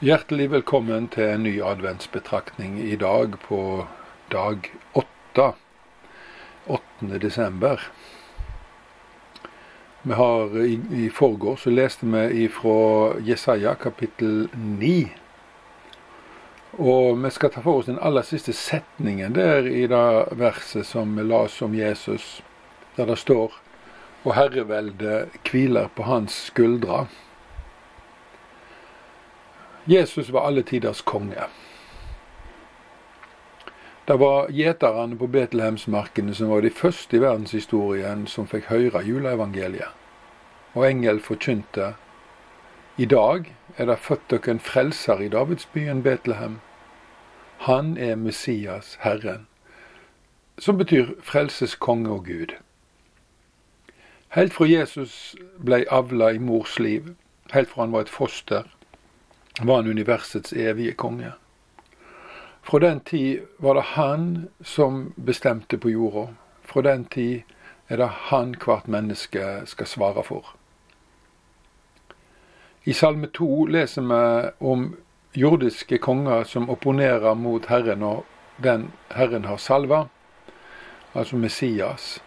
Hjertelig velkommen til en ny adventsbetraktning i dag på dag åtte. 8. desember. Vi har I, i forgår så leste vi fra Jesaja kapittel 9. Og vi skal ta for oss den aller siste setningen der i det verset som vi las om Jesus, der det står Og herreveldet hviler på hans skuldre. Jesus var alle tiders konge. Det var gjeterne på Betlehemsmarkene som var de første i verdenshistorien som fikk høre juleevangeliet. Og engel forkynte I dag er det født dere en frelser i Davidsbyen Betlehem. Han er Messias, Herren, som betyr frelses konge og Gud. Helt fra Jesus ble avla i mors liv, helt fra han var et foster, var han universets evige konge. Fra den tid var det han som bestemte på jorda. Fra den tid er det han hvert menneske skal svare for. I Salme 2 leser vi om jordiske konger som opponerer mot Herren og den Herren har salva, altså Messias.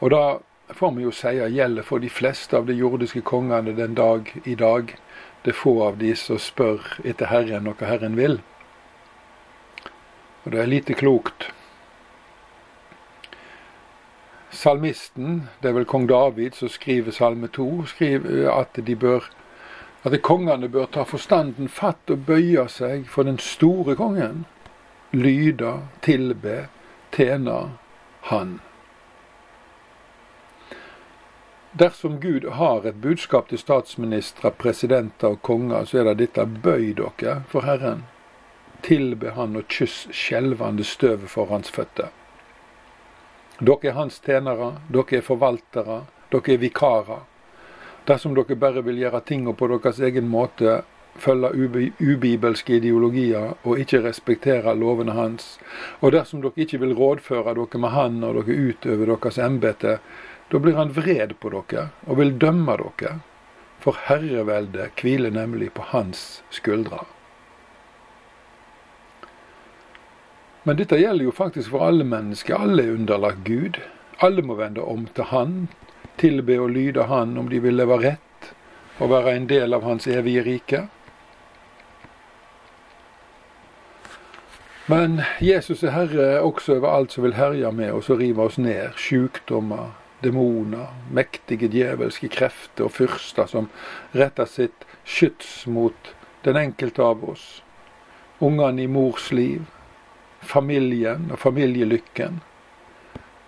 Og da får vi jo si gjelder for de fleste av de jordiske kongene den dag i dag. Det er få av de som spør etter Herren hva Herren vil. Og det er lite klokt. Salmisten, det er vel kong David som skriver salme 2, skriver at de bør at kongene bør ta forstanden fatt og bøye seg for den store kongen. Lyde, tilbe, tjene Han. Dersom Gud har et budskap til statsministre, presidenter og konger, så er det dette bøy dere for Herren tilbe han og kyss skjelvende støvet for hans føtter. Dere er hans tjenere, dere er forvaltere, dere er vikarer. Dersom dere bare vil gjøre tingene på deres egen måte, følge ubibelske ideologier og ikke respektere lovene hans, og dersom dere ikke vil rådføre dere med han når dere utøver deres embete, da blir han vred på dere og vil dømme dere, for herreveldet hviler nemlig på hans skuldre. Men dette gjelder jo faktisk for alle mennesker. Alle er underlagt Gud. Alle må vende om til Han, tilbe og lyde Han om de vil leve rett og være en del av Hans evige rike. Men Jesus er herre også over alt som vil herje med oss og rive oss ned. Sjukdommer, demoner, mektige djevelske krefter og fyrster som retter sitt skyts mot den enkelte av oss. Ungene i mors liv, familien og familielykken.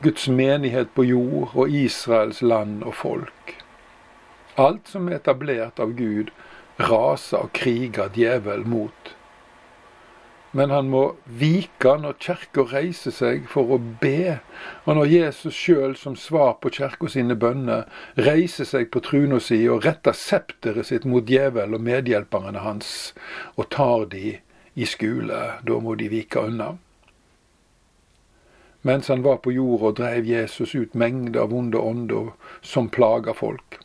Guds menighet på jord og Israels land og folk. Alt som er etablert av Gud, raser og kriger djevel mot. Men han må vike når kirka reiser seg for å be, og når Jesus sjøl som svar på kirka sine bønner reiser seg på truna si og retter septeret sitt mot djevel og medhjelperne hans, og tar de i skule, da må de vike unna. Mens han var på jorda, drev Jesus ut mengder av vonde ånder som plaga folk.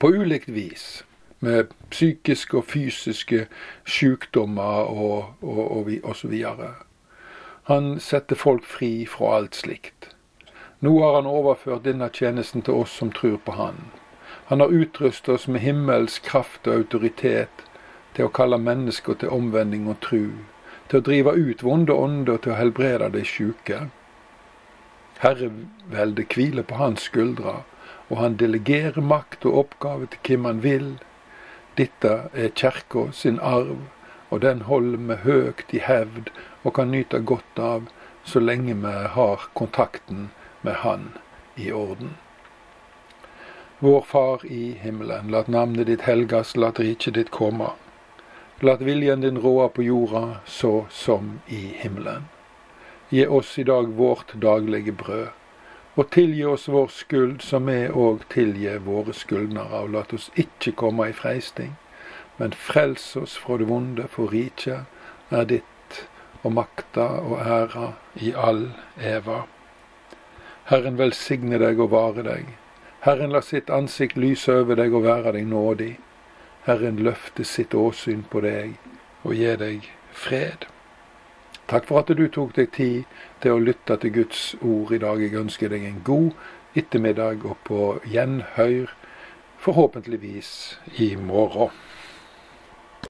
På ulikt vis, med psykiske og fysiske sykdommer og, og, og, og så videre. Han setter folk fri fra alt slikt. Nå har han overført denne tjenesten til oss som tror på Han. Han har utrustet oss med himmels kraft og autoritet til å kalle mennesker til omvending og tru til å drive ut vonde ånder og til å helbrede de sjuke. Herreveldet hviler på hans skuldre, og han delegerer makt og oppgave til hvem han vil. Dette er kjerka sin arv, og den holder vi høgt i hevd og kan nyte godt av så lenge vi har kontakten med Han i orden. Vår Far i himmelen, lat navnet ditt helgas, lat riket ditt komme. Lat viljen din råde på jorda så som i himmelen. Gi oss i dag vårt daglige brød, og tilgi oss vår skyld som vi òg tilgir våre skyldnere, og lat oss ikke komme i freisting, men frels oss fra det vonde, for riket er ditt, og makta og æra i all eva. Herren velsigne deg og vare deg. Herren la sitt ansikt lyse over deg og være deg nådig. Herren løfte sitt åsyn på deg og gi deg fred. Takk for at du tok deg tid til å lytte til Guds ord i dag. Jeg ønsker deg en god ettermiddag og på gjenhør, forhåpentligvis i morgen.